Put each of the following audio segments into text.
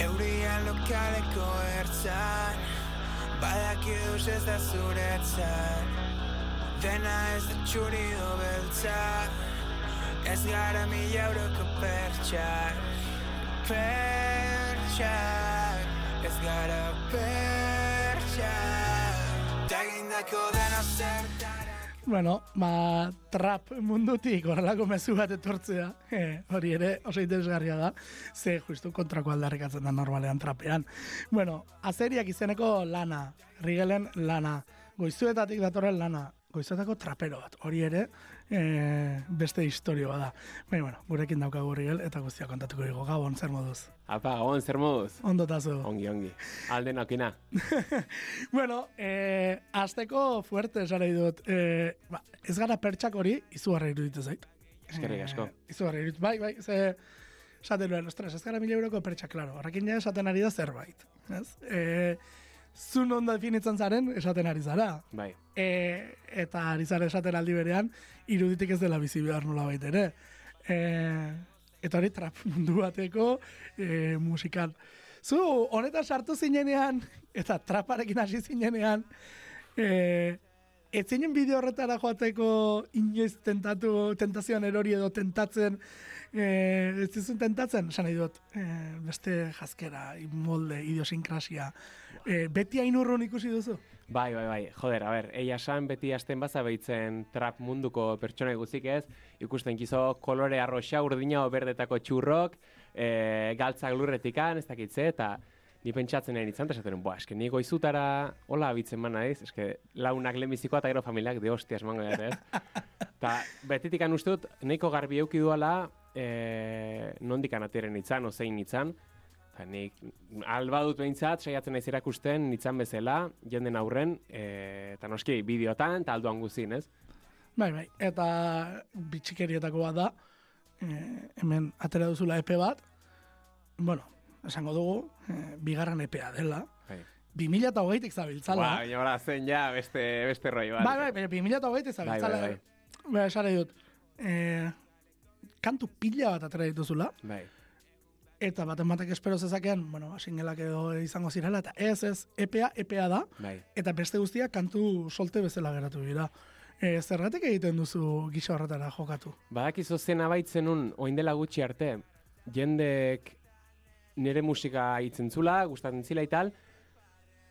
Eurian lokaleko ertzan Badaki duz ez da zuretzat Dena ez da txuri do beltza. Ez gara mila euroko pertsak Pertsak Ez gara pertsak Tagindako dena zertan Bueno, ba, trap mundutik horrelako mezu bat etortzea, eh, hori ere oso interesgarria da, ze justu kontrako aldarrikatzen da normalean trapean. Bueno, azeriak izeneko lana, rigelen lana, goizuetatik datorren lana, goizuetako trapero bat, hori ere e, beste historioa da. Baina, bueno, gurekin daukagu rigel eta guztia kontatuko dugu, gabon, zer moduz? Apa, gabon, zer moduz? Ondo tazu. Ongi, ongi. Alde nakina. bueno, e, azteko fuerte esara dut. E, ba, ez gara pertsak hori, izugarra iruditu zait. Eskerrik asko. E, izugarra iruditu, bai, bai, ze... Esaten nuen, ostras, ez gara mila euroko pertsak, klaro. Horrekin ja esaten ari da zerbait. Ez? E, zun ondo definitzen zaren, esaten ari zara. Bai. E, eta ari zara esaten aldi berean, iruditik ez dela bizi behar nola baita ere. E, eta hori trap mundu bateko e, musikan. Zu, honetan sartu zinenean, eta traparekin hasi zinenean, e, ez zinen bideo horretara joateko inoiz tentatu, tentazioan erori edo tentatzen, e, ez zizun tentatzen, esan nahi dut, e, beste jazkera, molde, idiosinkrasia, e, beti hain urrun ikusi duzu? Bai, bai, bai. Joder, a ber, eia san beti hasten baza behitzen trap munduko pertsona guzik ez, ikusten kizo kolore arroxa urdina berdetako txurrok, e, galtzak lurretikan, ez dakitze, eta ni pentsatzen nahi nintzen, esaten, boa, eske ni goizutara hola abitzen man naiz, eske launak lehenbizikoa eta gero familiak de hostia esmango ez. Ta betitik uste dut, nahiko garbi euki duala, e, nondikan ateren nitzan, ozein nitzan, Eta nik alba dut behintzat, saiatzen naiz erakusten nitzan bezala, jenden aurren, e, eta noski bideotan, eta alduan guzin, ez? Bai, bai, eta bitxikerietako bat da, e, hemen atera duzula epe bat, bueno, esango dugu, e, bigarren epea dela, Bai. 2000 eta hogeitik zabiltzala. Ba, baina ora, zen ja, beste, beste roi bat. Bai, 2000 eta hogeitik zabiltzala. Bai, bai, bai. esare dut, e, kantu pila bat atera dituzula, Bai. eta baten batek espero zezakean, bueno, singelak edo izango zirela, eta ez, ez, EPA, EPA da, Bai. eta beste guztiak kantu solte bezala geratu dira. E, zergatik egiten duzu gisa horretara jokatu? Badakizu zena baitzen un, oin dela gutxi arte, jendek nire musika hitzen zula, gustatzen zila ital,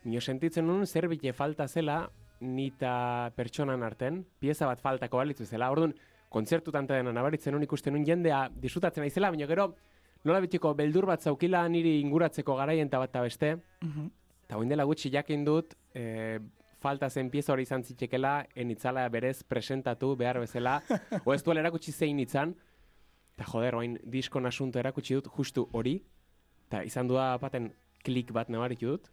nio sentitzen nun zer bite falta zela nita pertsonan arten, pieza bat faltako balitzu zela. Orduan, kontzertutan dena nabaritzen nun ikusten nun jendea disutatzen naizela, baina gero nola bitiko beldur bat zaukila niri inguratzeko garaien eta bat eta beste, Mhm. eta oin dela gutxi jakin dut, e, falta zen pieza hori izan zitekela, enitzala berez presentatu behar bezala, o ez duela erakutsi zein itzan, eta joder, oin diskon asunto erakutsi dut justu hori, eta izan dua baten klik bat nabaritu dut,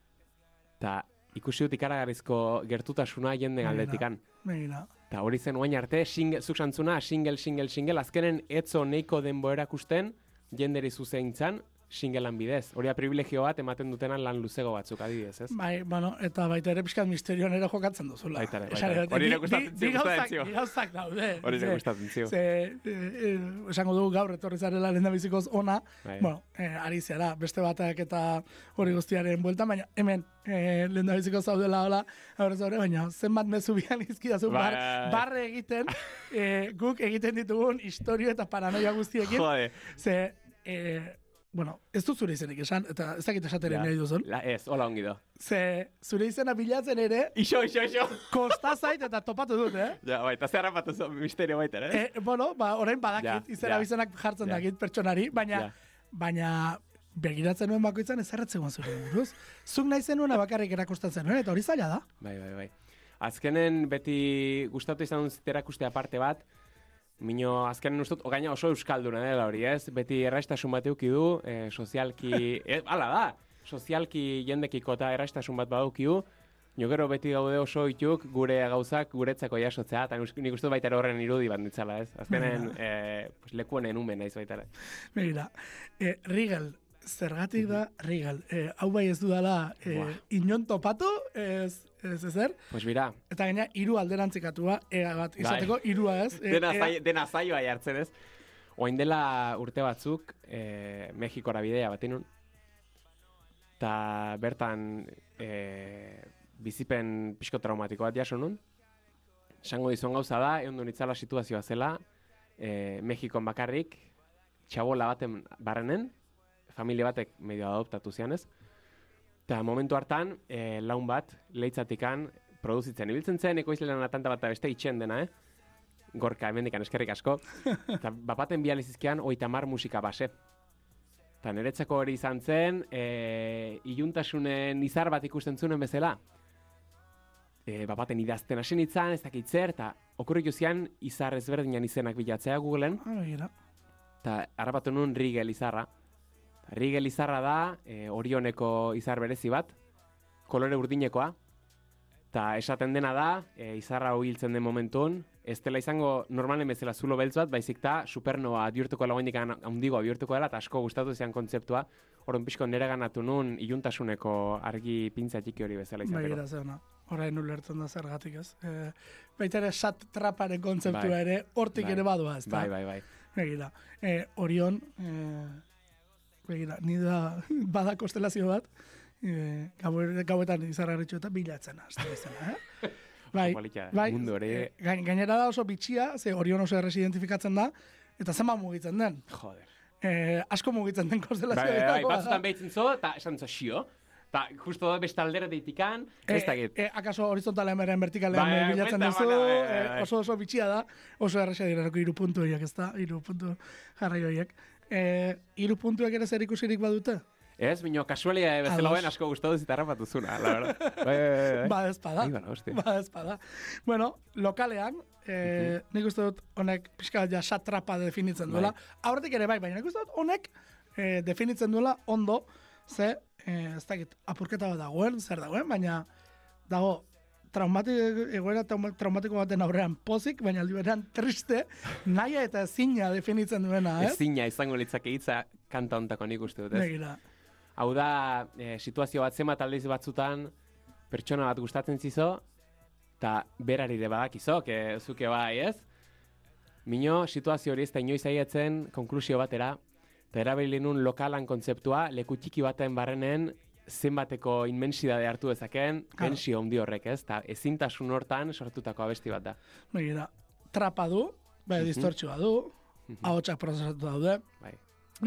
eta ikusi dut ikaragarrizko gertutasuna jenden Begira. aldetikan. Begira. Eta hori zen oain arte, single, zuk santzuna, single, single, single, azkenen etzo neiko denbo erakusten, jenderi zuzeintzan, singlean bidez. Hori privilegio bat ematen dutenan lan luzego batzuk adibidez, ez? Bai, bueno, eta baita ere pixkat misterioan ere jokatzen duzula. Baita ere, baita ere. Hori ere gustatzen zio, gustatzen gauzak daude. Hori ere Ze- gustatzen zio. Ze, eh, eh, esango dugu gaur etorri zarela lehen bizikoz ona, Bai. bueno, eh, ari zara, beste batak eta hori guztiaren buelta, baina hemen eh, lehen bizikoz zaudela hola, aurrez aurre, baina zenbat mezu bian izkidazu, bar, Bai. barre egiten, eh, guk egiten ditugun historio eta paranoia guztiekin, Jode. ze, eh, bueno, ez du zure izenik esan, eta ez dakit esateren Ja. nahi duzun, La, ez, hola ongi do. ze zure izena bilatzen ere, Ixo, ixo, ixo. kosta zait eta topatu dut, eh? Ja, bai, eta zerra bat oso misterio baita, eh? E, bueno, ba, orain badakit, Ja, izena ja. bizenak jartzen Ja. dakit pertsonari, baina, Ja. baina begiratzen nuen bakoitzan ez erretzen zure buruz. Zuk nahi zenuen bakarrik erakusten zenuen, eta hori zaila da. Bai, bai, bai. Azkenen beti gustatu izan dut erakuste aparte bat, Mino, azkenen ustut, gaina oso euskalduna dela hori, ez? Beti erraistasun bat euki du, e, sozialki, e, ala da, sozialki jendekiko eta erraistasun bat badauki du, Jo gero beti gaude oso ituk gure gauzak guretzako jasotzea, eta nik uste baita horren irudi bat nitzala, ez? Azkenen, e, pues, lekuenen umen naiz baita. Begira, e, Rigel, zergatik da Rigel. E, hau bai ez dudala e, inon topatu, ez, ez ezer, Pues bira, eta gaina hiru alderantzikatua, ea bat, izateko hirua ez. E, dena, ea- zai, dena zaioa jartzen ez. Oain dela urte batzuk, e, Mexikora bidea bat inun. eta bertan e, bizipen pixko traumatiko bat jaso nun. Esango dizuen gauza da, egon duen itzala situazioa zela, e, Mexikon bakarrik, txabola baten barrenen, familia batek medio adoptatu zianez, eta momentu hartan, e, laun bat, leitzatikan, produzitzen. Ibiltzen zen, ekoizlean atanta bat beste itxen dena, eh? Gorka, hemendikan eskerrik asko. Eta bapaten bializizkian, oita mar musika base. Eta niretzako hori izan zen, e, iluntasunen izar bat ikusten zuen bezala. E, bapaten idazten hasi nintzen, ez dakit zer, eta okurrik zian izar ezberdinan izenak bilatzea Googleen, eta harrapatu nuen Rigel izarra. Rigel izarra da, e, orioneko izar berezi bat, kolore urdinekoa, eta esaten dena da, e, izarra hau hiltzen den momentun, ez dela izango normalen bezala zulo beltz bat, baizik da supernova bihurtuko lagoendik handigoa bihurtuko dela, eta asko gustatu zian kontzeptua, Orduan pixko nire ganatu nun iluntasuneko argi pintza txiki hori bezala izateko. Begira zeuna. Orain ulertzen da zergatik ez. E, baita ere sat traparen kontzeptua Bai. ere hortik Bai. ere badua ez da. Bai, bai, bai. Begira. E, Orion, e, begira, ni da bada kostelazio bat, e, gau- gauetan izarraritxu eta bilatzen azte izena, eh? Bai, Politia, bai, mundu hori. e, gain- gainera da oso bitxia, ze Orion oso errez identifikatzen da, eta zenba mugitzen den. Joder. E, asko mugitzen den Bai, konstelazioa. bai, bai, da. batzutan behitzen zo, eta esan zo xio. Eta justo da beste aldera deitikan, ez dakit. E, e, akaso horizontalean beren vertikalean Bai, bai, bilatzen duzu, bai, e, bai, bai. oso oso bitxia da, oso erresa direlako iru puntu horiek, ez da, iru puntu jarrai horiek. E, iru puntuak ere zer ikusirik badute? Ez, minio, kasualia bezala Ados. hoen asko gustatu zita harrapatu zuna, la verdad. Bai, bai, bai, bai. Ba. Ai, bala, hostia. Ba, ez bada. Bueno, lokalean, e, nik uste dut honek pixka bat ja satrapa definitzen duela. Aurretik ere bai, baina nik uste dut honek e, definitzen duela ondo, ze, e, ez dakit, apurketa bat dagoen, zer dagoen, baina dago traumatik, egoera trauma- traumatiko baten aurrean pozik, baina aldi berean triste, naia eta ezina definitzen duena, ez? Ezina izango litzake hitza kanta hontako nik uste dut, ez? Begira. Hau da, e, situazio bat zenbat aldiz batzutan pertsona bat gustatzen zizo, eta berari de badakizo, que zuke bai, ez? Mino, situazio hori ez da inoiz aietzen konklusio batera, eta erabili nun lokalan kontzeptua, leku txiki baten barrenen zenbateko inmensidade hartu dezaken, Claro. tensio handi horrek, ez? Ta ezintasun hortan sortutako abesti bat da. Begira, trapa du, bai, distortzioa du, ahotsak prozesatu daude, Bai.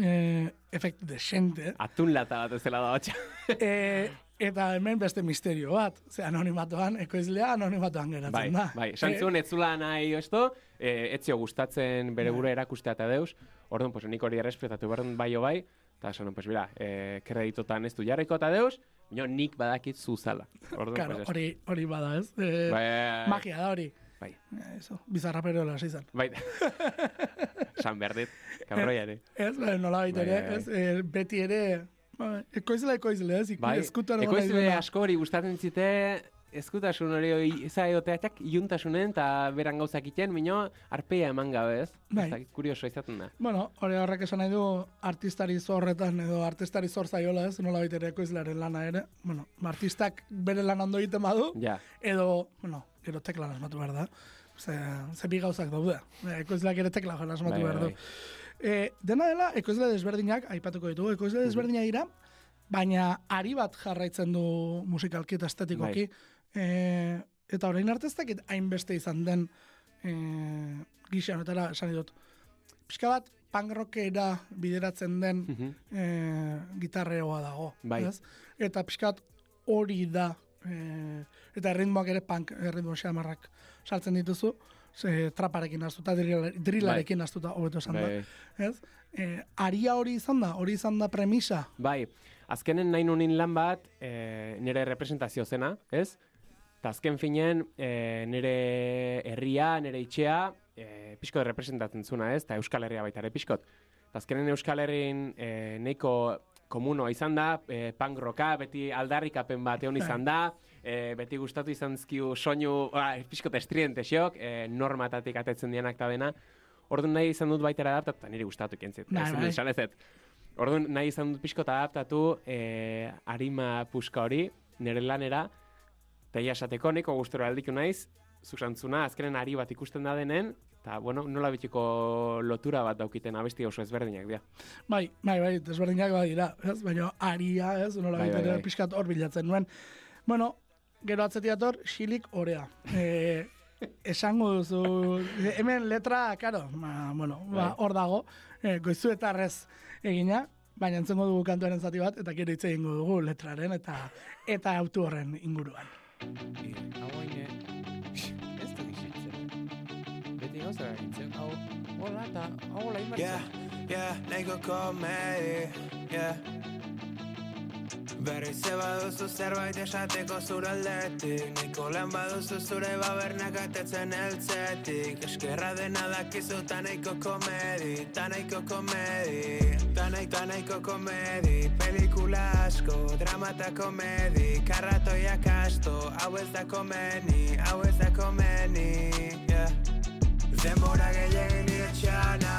eh, efektu desente, Atun lata bat ezela da hotxa. eh, eta hemen beste misterio bat, ze anonimatoan, ekoizlea anonimatoan geratzen Bai, da. bai. Esan Eh, zuen, ez zula nahi esto, eh, etzio gustatzen bere gure erakustea eta deus, orduan, pues, nik hori errespetatu behar bai o bai, eta esan, pues, bera, eh, kreditotan ez du jarriko eta deus, bino nik badakit zuzala. Orduan, Claro, pues, hori, hori bada, ez? Eh, bai, bai, Magia da hori. bai, Eh, Eso, bizarra perola hasi zen. bai, San berdit, kabroiare. Ez, bai, nola baita Bai, ere, bai, ez, eh, beti ere, bai, ekoizle, ekoizle, ez, iku, Bai, eskutuan nahi ekoizle duena. asko hori gustatzen zite, eskutasun hori hori ezaioteatak iuntasunen eta beran gauzak iten, mino, arpeia eman gabe, ez? Bai. Kurioso izaten da. Bueno, hori horrek esan nahi du artistari zorretan edo artistari zor zaiola, ez, nola baita ere ekoizlearen lana ere. Bueno, artistak bere lan ondo egiten badu, Ja, edo, bueno, gero teklan asmatu behar da. Ze, ze bi gauzak daude. Ekoizleak ere tekla joan asmatu Bai, behar bai, du. E, dena dela, ekoizle desberdinak, aipatuko ditugu, ekoizle desberdinak dira, baina ari bat jarraitzen du musikalki eta estetikoki. E, eta orain arte ez dakit hainbeste izan den e, gisa honetara esan dut. Pixka bat, punk bideratzen den Mhm. e, gitarreoa dago. Bai. Ez? Eta pixkat hori da. E, eta erritmoak ere punk erritmo xamarrak sartzen dituzu. Ze, traparekin astuta, drillarekin astuta, hobeto esan da. bai. Ez? E, aria hori izan da, hori izan da premisa. Bai, azkenen nahi nunin lan bat, e, nire representazio zena, ez? Eta azken finen, e, nire herria, nire itxea, e, pixko representatzen zuna, ez? Eta Euskal Herria baita ere pixkot. Eta azkenen Euskal Herrin e, neiko komunoa izan da, e, punk rocka, beti aldarrikapen bat egon izan da, e, beti gustatu izan zkiu soinu, ba, pixkot estriente xok, e, normatatik atetzen dianak eta dena. Orduan nahi izan dut baitera adaptatu, eta niri gustatu ikentzit. Bai, bai. esan ez dut. Orduan nahi izan dut pixkot adaptatu e, arima puska hori, nire lanera, eta ia esateko, neko gustero aldiku naiz, zuzantzuna, azkenen ari bat ikusten da denen, Eta, bueno, nola bitiko lotura bat daukiten abesti oso ezberdinak dira. Bai, bai, bai, desberdinak badira, ez? Baina aria, ez? Nola Bai, bai, bai, pixkat hor bilatzen nuen. Bueno, gero atzetiator, xilik orea. E, esango duzu, hemen letra, karo, ba, bueno, ba, Bai. hor dago, e, goizu eta arrez egina, baina entzengo dugu kantuaren zati bat, eta gero hitz egingo dugu letraren eta eta autu horren inguruan. I, hau hain, eh, ez du isiltzen. Beti gauza eragintzen, hau, hola eta, hau hola Yeah, inbertzen. yeah, nahiko komedi, yeah Berriz ze baduzu zerbait esateko zure aldetik. Nahiko lan baduzu zure babernak atetzen eltzetik Eskerra dena dakizu ta nahiko komedi, ta nahiko komedi Ta nahi- ta nahiko komedi, pelikula asko, drama eta komedi Karratoiak asto, hau ez da komeni, hau ez da komeni, yeah. Denbora gehiagin nire txana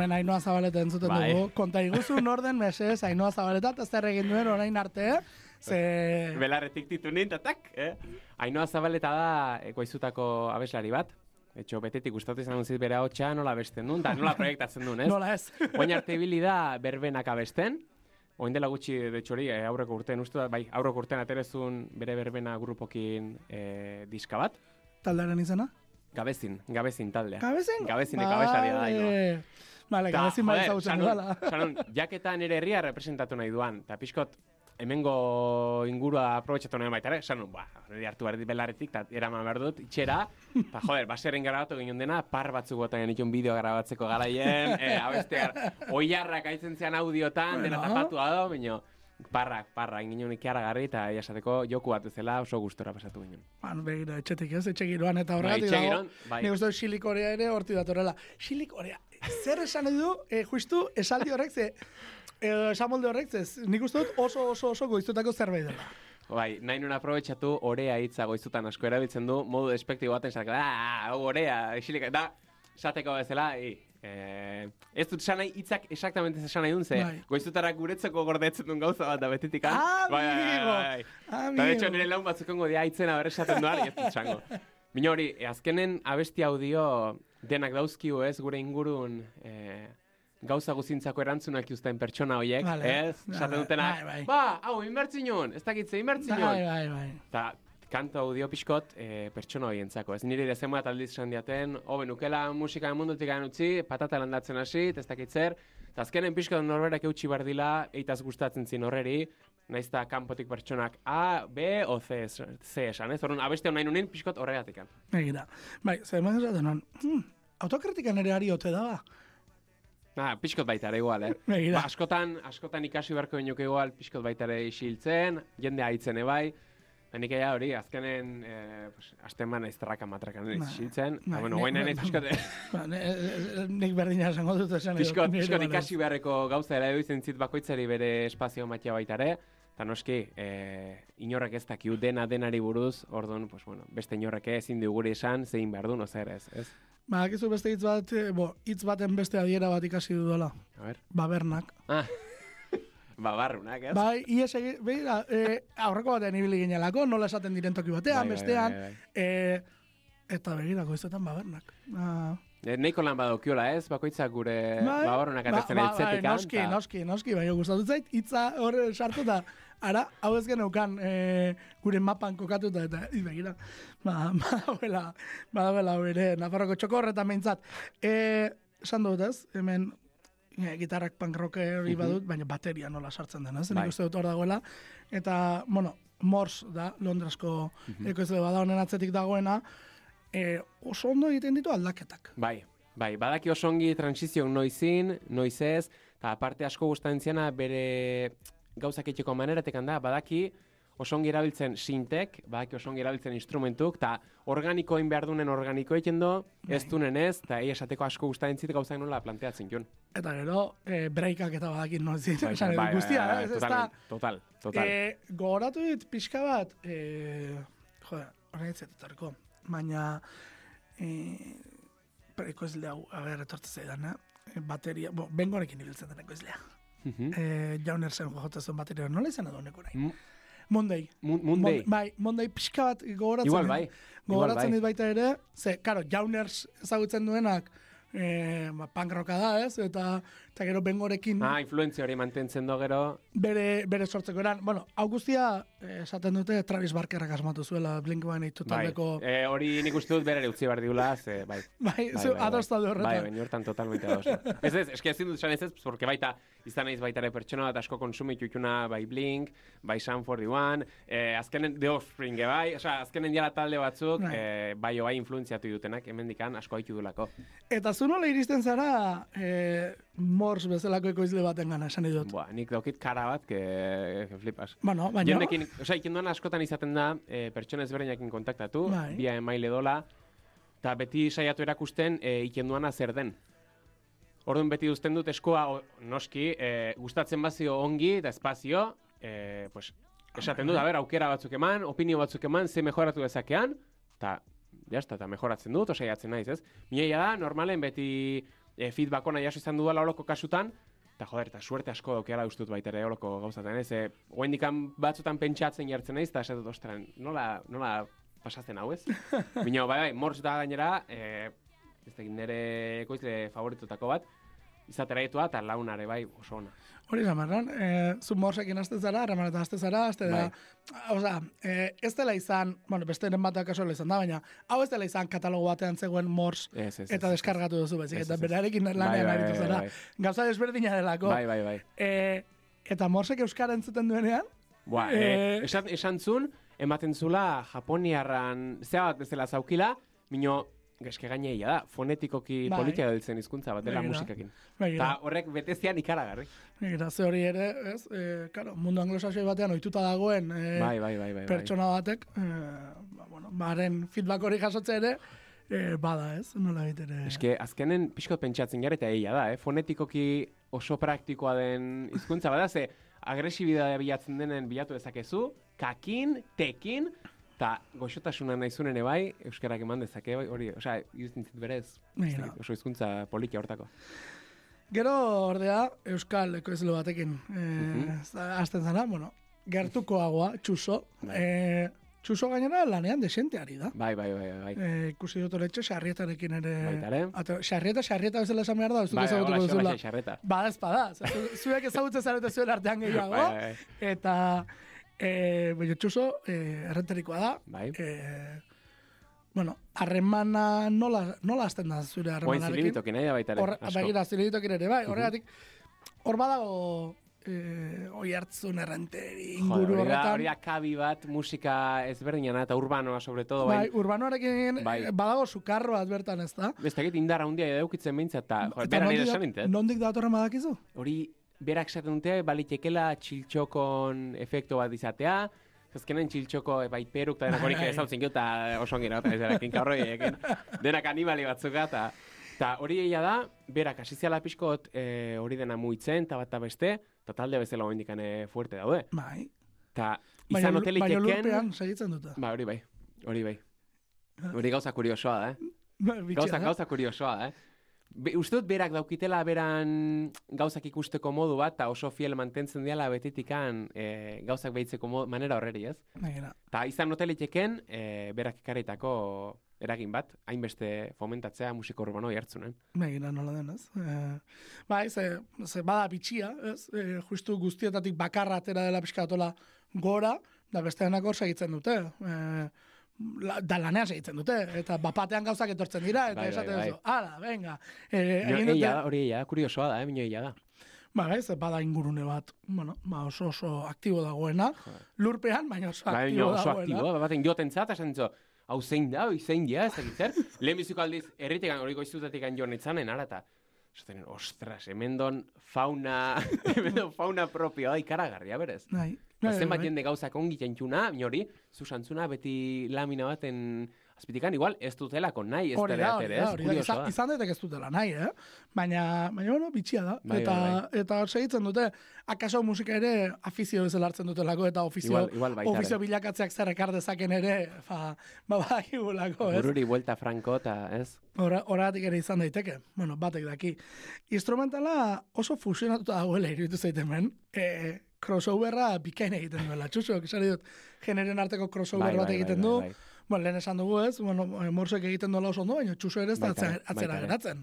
hemen Ainoa Zabaleta entzuten Bai. dugu. Konta iguzu norden, meses, Ainoa Zabaleta, eta zer egin duen orain arte, ze... Belarretik titu nintzen, tak, eh? Ainoa Zabaleta da eh, goizutako abeslari bat. Etxo, betetik gustatu izan zit bere hotxa, nola besten duen, eta nola proiektatzen duen, ez? Nola ez? Oin arte ibili da berbenak abesten, Oin dela gutxi, de hori, eh, aurreko urtean, uste da, bai, aurreko urtean aterezun bere berbena grupokin eh, diska bat. Taldearen izena? Gabezin, gabezin taldea. Gabezin? Gabezin abeslaria da, Ainoa. Ta, gabezin bai zautzen dudala. sanun, jaketa nire herria representatu nahi duan, eta pixkot, hemengo ingurua aprobetxatu nahi baita ere, sanun, ba, hori hartu behar belarretik, eta eraman behar dut, itxera, eta joder, baserren grabatu ginen dena, par batzuk bota genitun bideo grabatzeko garaien, e, abestear, oiarrak aitzen zean audiotan, dena Bueno. tapatu da, baina, parrak, parrak, ginen ikiara garri, eta jasateko joku bat bezala oso gustora pasatu ginen. Ban, begira, etxetik ez, etxe giroan eta horregatik etxe dago. bai. Nik uste Xilik ere horti datorrela. Xilik Korea, zer esan nahi du, eh, justu esaldi horrek ze, edo esamolde horrek ze, nik uste dut oso oso oso goiztutako zerbait dela. Bai, nahi nuen aprobetxatu orea hitza goizutan asko erabiltzen du, modu despektibo baten esatek, ah, orea, isilik, da, esateko bezala, i, eh, ez dut esan nahi hitzak exactamente esan nahi dun, ze, Bai. goizutara guretzeko gordetzen duen gauza bat da betetik an. Amigo, Eta de hecho nire laun batzuk ongo dia hitzen aber esaten duan, ez dut esango. Bina hori, eh, azkenen abesti audio denak dauzkiu ez, gure ingurun, eh, gauza guzintzako erantzunak uzten pertsona horiek, Vale. ez? Esaten Vale, dutena, bai, bai. ba, hau, inbertzinon, ez dakitze, inbertzinon. Bai, bai, bai. Eta kantu audio pixkot e, pertsona horientzako. Ez nire dezen bat aldiz esan diaten, hobe nukela musika mundutik utzi, patata landatzen hasi, ez dakit zer. Eta azkenen pixkot norberak eutxi behar dila, eitaz gustatzen zin horreri, naiz eta kanpotik pertsonak A, B, o C, C esan, ez? Orduan, abeste hon nahi nunin pixkot horregatik. Begira. Bai, ze hemen esaten non, hmm, autokritikan ere ari ote da, ba. Ah, pixkot baita ere igual, eh? Begira. Ba, askotan, askotan ikasi beharko genuke igual, pixkot baita ere isiltzen, jende haitzen ebai, Nik ea hori, azkenen, eh, pues, azten ban aizterraka matrakan Bai. isiltzen. Bai, Ba, bueno, guain nahi ba- pixkot, Ba, ne- eh, nik berdina esango dut esan. piskot balez. ikasi beharreko gauza ere duizen zit bakoitzari bere espazio matia baita ere. Eta noski, eh, inorrek ez dakiu dena denari buruz, orduan, pues, bueno, beste inorrek ezin du gure esan, zein behar du, no zer ez, ez? Ba, akizu beste hitz bat, eh, bo, hitz baten beste adiera bat ikasi dudala. A ber. Babernak. Ah, ba, barrunak, ez? Bai, ies egi, begira, eh, aurreko batean ibili ginelako, nola esaten diren toki batean, Bai, bai, bestean, bai, bai. eh, eta begira, goizetan babernak. Ah, Eh, Neiko lan badokiola, ez? Bakoitzak gure bai, babarronak ba- atetzen ba- eltzetik. bai, Noski, noski, noski, baina gustatu zait, hitza hor sartu eta ara, hau ez geneukan eh, gure mapan kokatuta eta i, begira, ba, badauela, badauela bere, Nafarroko txokorretan behintzat. Eh, esan dut ez, hemen gitarrak punk rocker hori badut, baina bateria nola sartzen den, ez? Bai. Nik uste dut hor dagoela. Eta, bueno, Mors da, Londrasko Mhm. ekoizle bada honen atzetik dagoena, e, oso ondo egiten ditu aldaketak. Bai, bai, badaki oso ongi transizio noizin, noiz ez, eta aparte asko gustatzen ziana bere gauzak etxeko maneratekan da, badaki oso ongi erabiltzen sintek, badaki oso ongi erabiltzen instrumentuk, eta organikoin behar dunen organiko egiten do, ez dunen ez, eta egia esateko asko gustatzen zit gauzak nola planteatzen jun. Eta gero, e, breakak eta badakin noiz Bai, esan bai, guztia, bai, ez, ez da, total, total. E, gogoratu dit pixka bat, e, jode, horrein etorriko, baina e, ekoizle hau, a ber, etortzen zaidan, eh? bateria, bo, bengorekin ibiltzen den ekoizlea. Mhm. E, Jaunersen jojotzen zuen bateria, nola izan edo neko nahi? M- Monday. Mun- Monday. Mon- bai, Monday pixka bat gogoratzen. Igual dit- bai. Gogoratzen dit baita ere, ze, karo, Jauners ezagutzen duenak, e, ba, rocka da, ez? Eta, eta gero bengorekin Ah, influentzia hori mantentzen do gero, bere, bere sortzeko eran. Bueno, hau guztia eh, esaten dute Travis Barkerrak asmatu zuela Blink-182 bai, taldeko... e, hori nik uste dut berere utzi behar diula, ze, bai. Bai, Bai, zu bai, ados bai. daude Bai, horretan. baina hortan totalmente ados. ez ez, eski ezin dut esan ez ez, porque baita, izan naiz baita ere pertsona bat asko konsumitu ituna bai Blink, bai Sun 41, eh, azkenen The Offspring, bai, osea, azkenen jala talde batzuk, Bai. eh, bai bai influenziatu dutenak, hemendikan asko haitu dulako. Eta zu nola iristen zara eh, Mors bezalako ekoizle baten gana, esan idut. Buah, nik daukit kara bat, que, que flipas. Bueno, baina... Jendekin, osea, ikenduan askotan izaten da, eh, pertsona ezberdinekin kontaktatu, Bai. bia emaile dola, eta beti saiatu erakusten eh, ikenduana zer den. Orduan beti duzten dut eskoa o, noski, eh, gustatzen bazio ongi eta espazio, eh, pues, esaten dut, a ber, aukera batzuk eman, opinio batzuk eman, ze mejoratu dezakean, eta jazta, eta mejoratzen dut, osaiatzen naiz, ez? Mineia da, normalen beti e, feedback ona jaso izan dudala holoko kasutan, eta joder, eta suerte asko daukeala ustut baita ere holoko gauzaten, ez? E, Oendikan batzutan pentsatzen jartzen naiz, eta esatut, ostran, nola, nola pasatzen hau, ez? Bino, bai, bai, morz da gainera, e, ez dakit nire ekoizle favoritutako bat, izatera ditua, eta launare bai oso ona. Hori esan behar, eh, zu morsekin azte zara, harremanetan azte zara, azte da, Bai. oza, eh, ez dela izan, bueno, beste eren batak kasola izan da, baina, hau ez dela izan katalogo batean zegoen mors Ez, ez, eta deskargatu duzu, baizik, Ez, eta berarekin Bai, lanean bai, aritu zara. Gauza desberdina delako. Bai, bai, bai. Eh, eta morsek euskara entzuten duenean, Eh, eh, esan, esan zun, ematen zula japoniarran zea bat bezala zaukila, mino, geske gaineia da, fonetikoki Bai. politia hizkuntza bat dela musikakin. Eta horrek betezian ikaragarri. begira, ze hori ere, ez, eh, karo, mundu anglosaxoi batean ohituta dagoen eh, Bai, bai, bai, bai. pertsona batek, eh, ba, bueno, baren feedback hori jasotze ere, eh, bada, ez, nola ere. Eske, azkenen pixkot pentsatzen gara eta egia da, eh? fonetikoki oso praktikoa den hizkuntza bada, ze agresibidadea bilatzen denen bilatu dezakezu, kakin, tekin, eta goxotasuna nahizunen ere bai, euskarak eman dezake, bai, hori, osea, iruditzen zit berez, dakit, oso hizkuntza politia hortako. Gero, ordea, Euskal ekoizle batekin, eh, za- hasten zara, bueno, gertukoagoa, txuso, Bai. eh, txuso gainera lanean desente ari da. Bai, bai, bai, bai. Eh, ikusi dut oletxe, sarrietarekin ere... Baita ere. Ate- Sarrieta, sarrieta bezala esan behar da, ez dut Bai, ezagutuko duzula. hola, xarreta. Ba, ez zu- zuek ezagutzen zarete zuen artean gehiago, Bai, bai, eta, eh, baina txuso, eh, errenterikoa da, bai. eh, bueno, harremana nola, nola hasten da zure Oain harremanarekin? zilimitokin, nahi da baita ere, begira, zilegitokin ere, bai, horregatik, hor badago eh, oi hartzun errenteri inguru Joder, da, horretan. hori da bat musika ezberdinana eta urbanoa, sobre todo, Bai, bai. urbanoarekin Bai. eh, badago sukarro bat bertan ez da. Ez dakit indar handia edaukitzen behintzat, eta, joder, Eta bera nire nondik da- esan. Nondik datorren badakizu? hori berak esaten dute balitekela txiltxokon efektu bat izatea, azkenen txiltxoko e, bai peruk eta denak horik Bai. ezautzen gero eta oso ongira, eta ez erakin kaurroiekin, denak animali batzuka, eta eta hori egia da, berak asiziala pixkot e, hori dena muitzen, eta bat beste, eta talde bezala hori e, fuerte daude. Bai. Eta izan lu- hotelik baina lurpean segitzen dute. Ba, hori bai, hori bai. Hori gauza kuriosoa da, eh? Bitxia Gauza, gauza kuriosoa da, eh? Be, uste dut berak daukitela beran gauzak ikusteko modu bat, eta oso fiel mantentzen diala betetikan e, gauzak behitzeko mo- manera horreri, ez? Begira. Ta izan hoteliteken, e, berak ekarritako eragin bat, hainbeste fomentatzea musiko urbano jartzunen. Begira nola den, ez? Eh, bai, ze, ze bada bitxia, ez? Eh, justu guztietatik bakarra atera dela pixkatola gora, da beste denak hor segitzen dute. Eh, la, da lanean segitzen dute, eta bapatean gauzak etortzen dira, eta Bai, bai, esaten bai. duzu, ala, venga. Eh, Bino, egin dute, da, hori eia da, kuriosoa da, eh, bino eia da. Ba, ez, bada ingurune bat, bueno, ba oso oso aktibo dagoena, lurpean, baina oso Bai, aktibo oso dagoena. aktibo, baten joten zat, esan ditzo, hau zein da, hau zein dia, ez dakit zer. Lehen biziko aldiz, erritikan, hori goizutetik joan itzanen, ara, eta, ostras, hemen don fauna, hemen don fauna propioa, ikaragarria, berez. Bai, bai, zenbat bai. jende gauzak ongi jentzuna, minori, zusantzuna beti lamina baten azpitikan, igual ez dutelako nahi ez dela atere, ez? hori da, izan, daiteke ez dutela nahi, eh? Baina, baina, bueno, bitxia da. Bai, eta, bai, eta segitzen dute, akaso musika ere afizio bezala hartzen dutelako, eta ofizio, Igual- igual baita ofizio ere. bilakatzeak zer ekar dezaken ere, fa, ba, bakigulako, ez? Bururi buelta franko eta, ez? Hora- Horregatik ere izan daiteke. Bueno, batek daki. Instrumentala oso fusionatuta dagoela iruditu zaite hemen. E, crossoverra bikain egiten duela. Txusok, esari dut, generen arteko crossover Bai, bat bai, egiten bai, du. bai, bai. Bueno, lehen esan dugu ez, bueno, morsek egiten duela oso ondo, baina txuso ere ez da atzera, geratzen.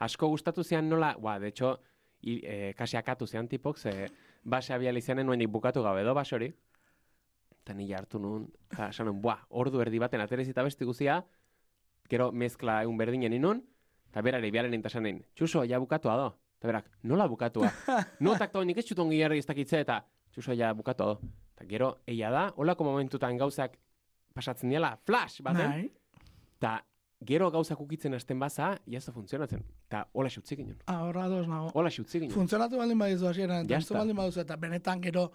Asko gustatu zian nola, ba, de hecho, i, e, kasi akatu zian tipok, ze base abial izanen nuenik bukatu gabe do base hori. Eta nila hartu nun, eta esan nun, buah, ordu erdi baten aterez eta besti guzia, gero mezkla egun berdinen inun, eta berari biaren intasanen, txuso, ja bukatu ado. Eta berak, nola bukatua? Notak tonik ez txuton gilarri ez dakitze, eta txuso, ja bukatu ado. Eta gero, eia da, holako momentutan gauzak pasatzen diala, flash baten, Bai. eta gero gauzak ukitzen hasten baza, jazta funtzionatzen. Eta hola xutzik ginen. Ah, horra ados nago. Hola xutzik ginen. Funtzionatu baldin badizu hasieran, eta está. baldin baduzu, eta benetan gero,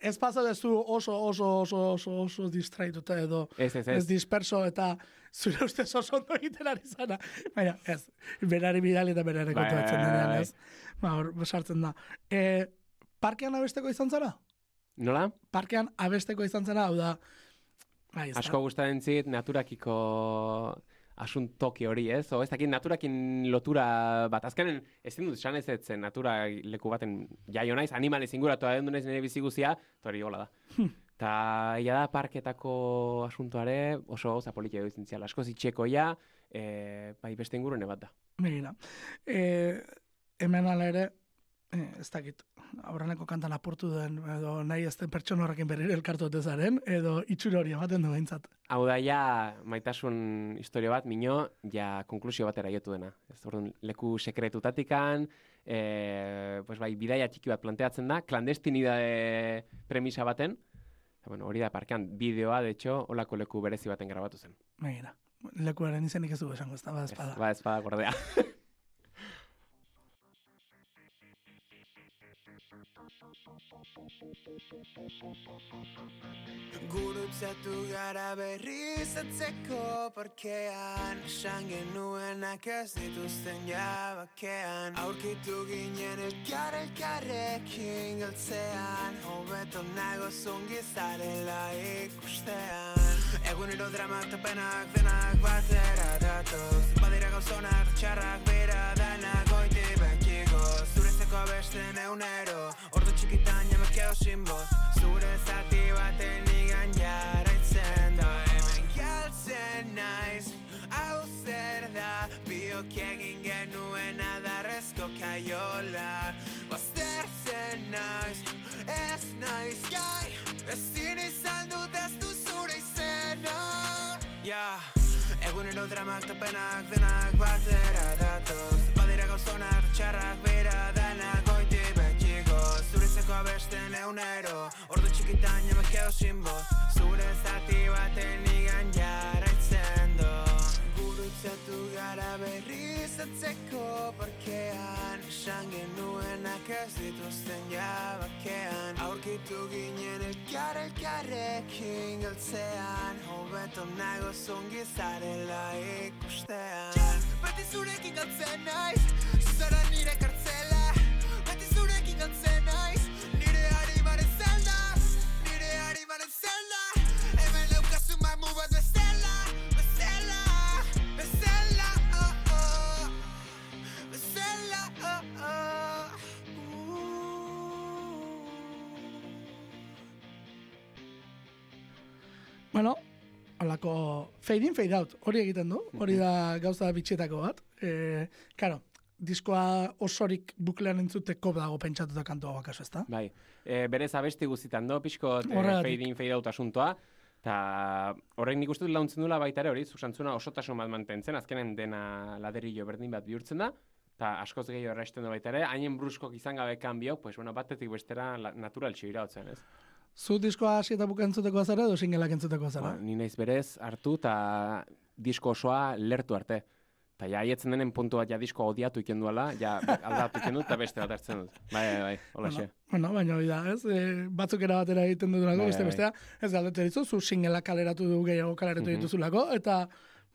ez pasa dezu oso, oso, oso, oso, oso distraituta edo, Ez, ez, ez ez. disperso eta zure ustez oso ondo egiten ari zara. Baina, ez, berari bidali eta berari Bai, kontuatzen bai, denean, bai. ez. Ba, hor, sartzen da. E, parkean abesteko izan zara? Nola? Parkean abesteko izan zara, hau da, bai, ez. Asko gustatzen zit naturakiko asuntoki hori, ez? O ez dakit naturakin lotura bat. Azkenen ezin dut esan ez ez zen natura leku baten jaio naiz, animalez inguratu da naiz nire bizi guzia, eta hori hola da. Ta ia da parketako asuntoare oso gauza politia dutzen ziala. Asko zitxekoia, e, bai beste ingurune bat da. Begira. E, hemen ala ere, e, ez dakit, aurreneko kantan apurtu den, edo nahi ez den pertsona horrekin berriro elkartu ote zaren, edo itxura hori ematen du behintzat. Hau da ja maitasun historia bat, mino, ja konklusio batera jotu dena. Ez orduan, leku sekretutatikan, e, pues bai, bidaia txiki bat planteatzen da, klandestinidade premisa baten, eta bueno, hori da parkean bideoa, de hecho, olako leku berezi baten grabatu zen. Begira. Lekuaren izenik ez du esango, ez da, ba, ez bada gordea. Gurutzatu gara berriz atzeko parkean Esan genuenak ez dituzten jabakean. Aurkitu ginen elkar elkarrekin galtzean Hobeto nago zungi zarela ikustean. Egunero dramak eta penak denak batera datoz Badira gauzonak txarrak bera danak Zurezeko abesten eunero Ordu txikitan ja me quedo sin voz. Zure zati baten igan jarraitzen da. Hemen galtzen naiz Hau zer da? Biok egin genuen adarrezko kaiola. Baztertzen naiz Ez naiz gai. Ezin izan dut ez du zure izena. Ja Egunero dramak eta penak denak batera datoz. Badira gauzonak txarrak bera eunero Ordu txikitan ja me quedo sin voz. Zure zati baten igan jarraitzen do. Gurutzatu gara berriz atzeko parkean Esan genuenak ez dituzten jabakean. Aurkitu ginen elkar elkarrekin galtzean. Hobeto nago zungi zarela ikustean. Beti zurekin galtzen naiz Zara nire kartzela Bueno, holako fade in, fade out, hori egiten du, hori da gauza bitxetako bat. E, karo, diskoa osorik buklean entzuteko dago pentsatuta kantua bakaso, ezta? bai, e, berez abesti guztitan do, pixko e, fade in, fade out asuntoa, eta horrek nik uste dut launtzen dula baita ere hori, zusantzuna osotasun bat mantentzen, azkenen dena laderillo berdin bat bihurtzen da, eta askoz gehiago erresten du baita ere, hainen bruskok izan gabe kanbio, pues, bueno, batetik bestera la- natural txira hotzen, ez? Zu diskoa hasi eta buka entzuteko azara edo singelak entzuteko azara? Ba, ni naiz berez hartu eta disko osoa lertu arte. Eta ja, haietzen denen puntu bat ja disko odiatu iken duela, ja aldatu iken dut eta beste bat hartzen dut. Bai, bai, bai, hola xe. Bueno, baina hori da, ez? E, batzuk era batera egiten dudulako, Bai, beste bai. bestea, ez galdetzen dizu, zu singela kaleratu du gehiago kaleratu Mhm. dituzulako, eta,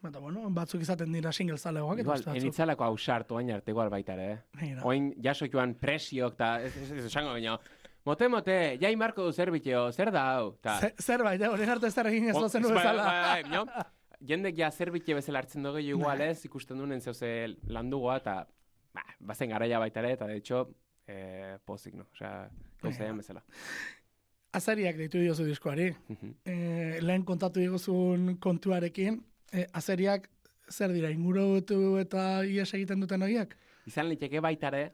eta bueno, batzuk izaten dira single zalegoak, Igual, enitzalako hausartu baina arte igual baita ere, eh? Begira. Oin jaso joan presiok eta ez, ez, esango baina, mote mote, jai marko du zerbitio, zer da hau? Ta, Ze- Zerbait, eh? Horien arte ez egin ez bai, bezala. bai, bai, bino, jendek ja zerbitxe bezala hartzen dugu igual Bai. ez, ikusten duen zeuze landugoa, eta ba, bazen garaia baita ere, eta de hecho, eh, pozik, no? Osea, gauzaian bezala. Azariak deitu diozu diskoari. Mhm. E, lehen kontatu diguzun kontuarekin, e, azariak zer dira, ingurutu eta ies egiten duten horiek? Izan liteke baita ere,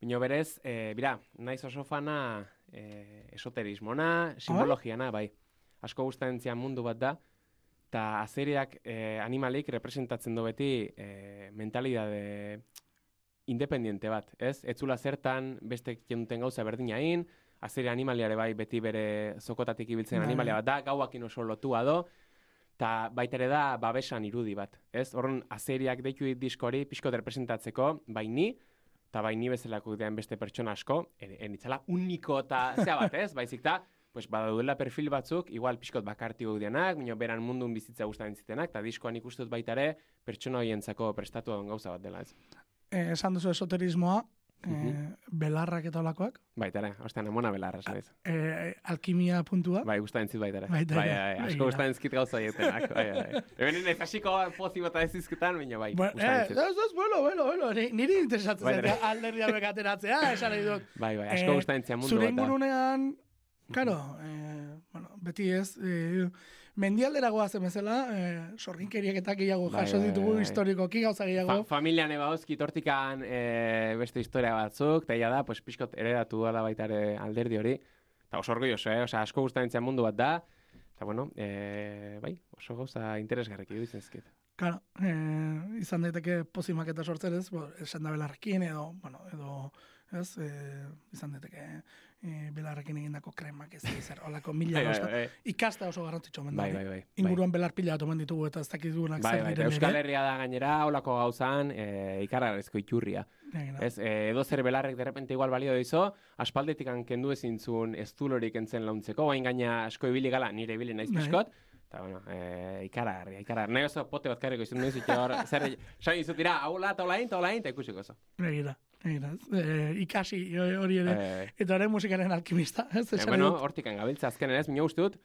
bino berez, e, bira, naiz oso fana e, esoterismona, simbologiana, bai. Asko gustatzen mundu bat da, eta azeriak e, animalik representatzen du beti e, mentalidade independiente bat, ez? Etzula zertan beste duten gauza berdinain, azeri animaliare bai beti bere zokotatik ibiltzen Bai. animalia bat da, gauakin oso lotua do, eta baita ere da babesan irudi bat, ez? Horren azeriak deitu dit diskori pixko representatzeko, bai ni, eta bai ni bezalako beste pertsona asko, en, enitzala uniko eta zea bat, ez? Baizik da, pues badaudela perfil batzuk, igual pixkot bakarti gaudenak, minio beran mundun bizitza gustatzen zitenak, eta diskoan ikustut baita ere, pertsona horientzako prestatu daun gauza bat dela, ez? E, esan duzu esoterismoa, e, Mhm. belarrak eta olakoak, Baita ere, ostean emona belarra, esan ez. e, alkimia puntua, Bai, gustatzen zit baita ere. Baita bai, ere, bai, bai, asko begira. gustatzen zit gauza haietenak, bai, bai. Hemen ez hasiko pozi bota ez izketan, baina bai, Bueno, eh, gustatzen zit. ez, ez, bueno, bueno, bueno, ni- niri interesatzen Bai, zait alderdia bekateratzea, esan nahi dut. Bai, bai, asko Eh, gustatzen zian mundu Zure bat da. ingurunean, karo, eh, bueno, beti ez, eh, mendialdera goazen bezala, eh, sorginkeriak eta gehiago Bai, jaso bai, ditugu bai. historikoki gauza gehiago. Fa familian eba hozki tortikan e, beste historia batzuk, eta da, pues, pixkot eredatu dala baita ere alderdi hori. Eta oso orgulloso, eh? Osa, asko gustatzen mundu bat da. Eta, bueno, e, bai, oso gauza interesgarrik iruditzen zizkit. Claro, eh, izan daiteke pozimak eta sortzen ez, bo, esan da belarrekin edo, bueno, edo, ez, eh, izan daiteke eh, belarrekin egindako kremak ez zer, olako mila Bai, bai, gauza. bai, Ikasta oso garrantzitsu omen da. bai, hori. bai, bai. Inguruan belar pila bat omen ditugu eta ez dakitugunak Bai, zer bai, diren Euskal. Herria da gainera, holako gauzan, e, ikarrarezko iturria. Begira. Ez, e, edo zer belarrek derrepente igual balio dizo, aspaldetik kendu ezintzun ez zulorik entzen launtzeko, bain gaina asko ibili gala, nire ibili naiz Bai. pixkot, eta bueno, e, ikaragarria, ikaragarria. Nahi oso pote bat karriko izan hor, zer, sain izut dira, hau la, eta olain, eta ikusiko oso. Begira, begira, ez? Eh, ikasi hori ere. Eh, Eta ere musikaren alkimista, ez? Esan bueno, hortik gabiltza azkenen ez, minio uste dut,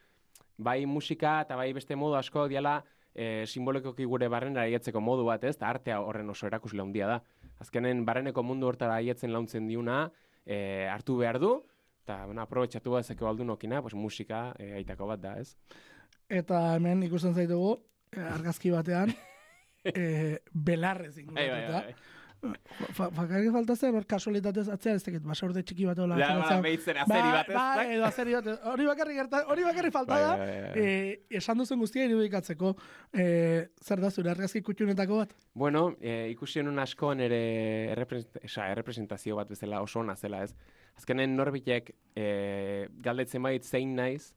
bai musika eta bai beste modu asko diala e, simbolikoki gure barrenera aietzeko modu bat, ez? Ta artea horren oso erakusle handia da. Azkenen barreneko mundu hortara aietzen launtzen diuna, e, hartu behar du, eta bueno, aprobetxatu bazeko aldunokina, pues musika e, aitako bat da, ez? Eta hemen ikusten zaitugu, argazki batean, eh, belarrez Bai, bai, inguratuta. Fa- Fakarri falta zen, hor kasualitatez atzea, ez dakit, basorde txiki bat hola. Ateratzea. ba, behitzen azeri bat, ez? Ba, Bai, edo azeri bat, hori bakarri gerta, hori bakarri falta bai, da. bai. Eh, esan duzen guztia irudikatzeko, eh, zer da zure argazki kutxunetako bat? Bueno, e, ikusi honun asko nire errepresent- esa, errepresentazio bat bezala oso ona zela, ez? Azkenen norbitek e, galdetzen bait zein naiz,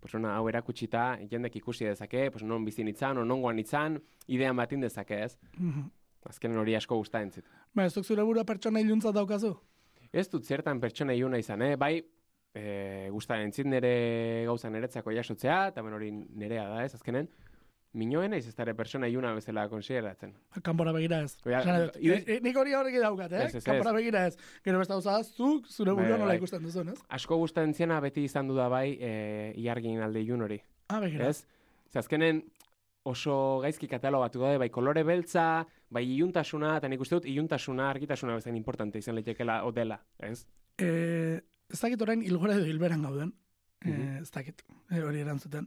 pues ona, hau erakutsita, jendek ikusi dezake, pues non bizi nitzan, o nongoan nitzan, idean batin dezake, ez? Mhm. Azkenen hori asko gustatzen zit. Ba, ez duk zure bura pertsona iluntzat daukazu? Ez dut zertan pertsona iluna izan, eh? Bai, e, gustatzen zit nire gauza niretzako jasotzea, eta ben hori nerea da, ez? Azkenen, minoen ez ez dara pertsona bezala konsideratzen. Kanpora begira ez. Oia, ide- eh, nik hori horrek daukat, eh? Ez, ez, ez. Kanpora begira ez. Gero beste gauza da, zuk zure Bai, burua nola bai. ikusten duzun, ez? Asko gustatzen ziena beti izan du da bai, e, iargin alde ilun hori. Ah, begira. ez? Ze azkenen oso gaizki katalogatu daude, bai kolore beltza, bai iluntasuna, eta nik uste dut iluntasuna, argitasuna bezain importante izan leitekela odela, ez? Eh, ez dakit orain hilgora edo hilberan gauden. Mhm. ez dakit, eh, hori erantzuten.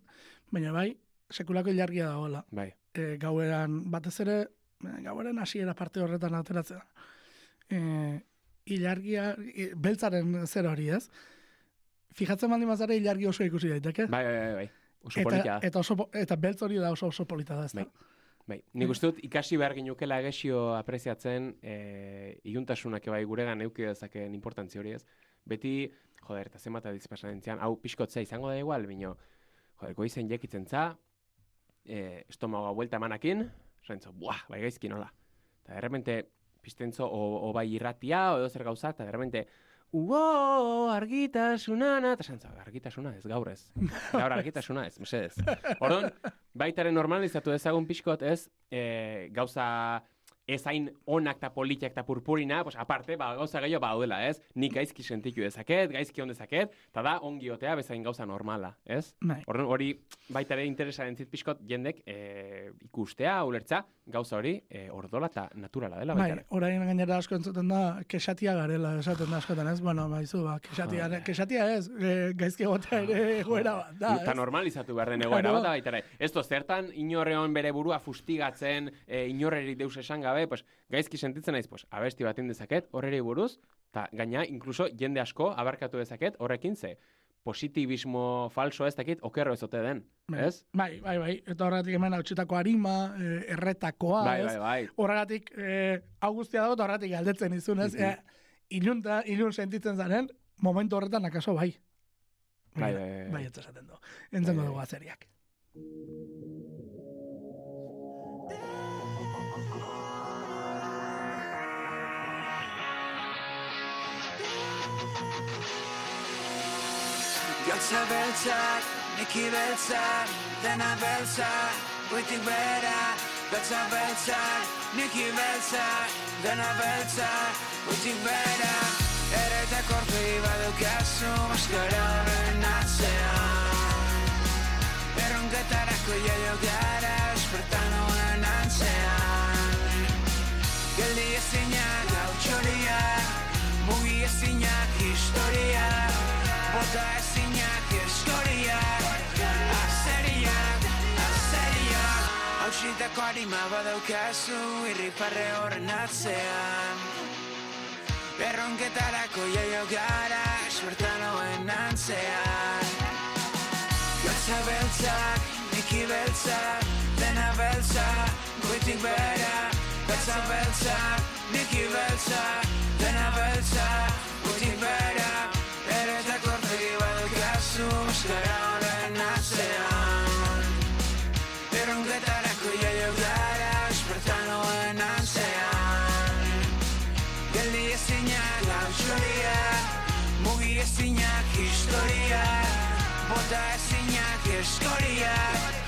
Baina bai, sekulako ilargia dagoela. Bai. E, gaueran, batez ere, gaueran hasiera parte horretan ateratzea. E, ilargia, e, beltzaren zer hori ez? Fijatzen baldin bazara ilargi oso ikusi daiteke. Bai, bai, bai, bai. Oso eta, polita eta, oso, eta beltz hori da oso oso polita da, ez da? Bai. Bai, nik uste dut ikasi behar ginukela egesio apreziatzen e, iuntasunak bai guregan euki dezakeen importantzia hori ez. Beti, joder, eta zenbat adiz pasan entzian, hau pixkotzea izango da igual, bino, joder, goizen jekitzen za, e, estomagoa buelta emanakin, zentzo, buah, bai gaizki nola. Eta derrepente, piztentzo, o, o bai irratia, o edo zer gauza, eta derrepente, Uo, argitasunana, eta zantza, argitasuna ez, gaur ez. Gaur argitasuna ez, mesedez. Orduan, baitaren normalizatu ezagun pixkot ez, e, gauza ezain onak eta politiak eta purpurina, pues aparte, ba, gauza gehiago baudela, ez? Nik gaizki sentitu dezaket, gaizki on dezaket, eta da ongi otea bezain gauza normala, ez? Bai. Orduan, hori baita ere interesaren pixkot jendek e, ikustea, ulertza, gauza hori e, ordola eta naturala dela Bai, baita ere. orain gainera asko entzuten da, kesatia garela, esaten da askotan ez, bueno, baizu, ba, kesatia, Joder. kesatia ez, e, gaizki egotea ere egoera bat, da, Eta ez? normalizatu behar den egoera bat baita ere. Ez zertan inorreon bere burua fustigatzen, e, inorreri deus esan gabe, pues, gaizki sentitzen naiz, pues, abesti bat dezaket, horreri buruz, eta gaina, inkluso, jende asko abarkatu dezaket, horrekin ze, positibismo falso ez dakit, okerro ez ote den, Bai. ez? Bai, bai, bai, eta horregatik hemen hautsitako harima, e, erretakoa, Bai, ez? bai, bai. Horregatik, e, hau guztia dago, eta horregatik galdetzen izun, ez? Mhm. E, ilunta, ilun sentitzen zaren, momentu horretan akaso bai. Bai, bai, bai. bai, ez esaten du. Entzengo Bai, dugu bai. azeriak. Gotza beltzak, niki beltzak, dena beltzak, goitik bera. Gotza beltzak, niki beltzak, dena beltzak, goitik bera. Ere eta korpi badukazu maskara horren atzean. Erronketarako jaio gara, espertan honen antzean. Geldi ezinak gautxoriak, mugi ezinak historiak, bota ezinak eskoriak, azeriak, azeriak. Hautsitako harima badaukazu, irriparre horren atzean. Erronketarako jaio gara, esbertan hoen antzean. Gatza beltzak, niki beltzak, dena beltzak, goitik bera. Gatza beltzak, niki beltzak, dena beltzak, goitik bera. Maskara horren atzean. Erronketarako jaio gara, espertan hoen antzean. Geldi ezinak gautxoriak, mugi ezinak historiak, bota ezinak eskoriak,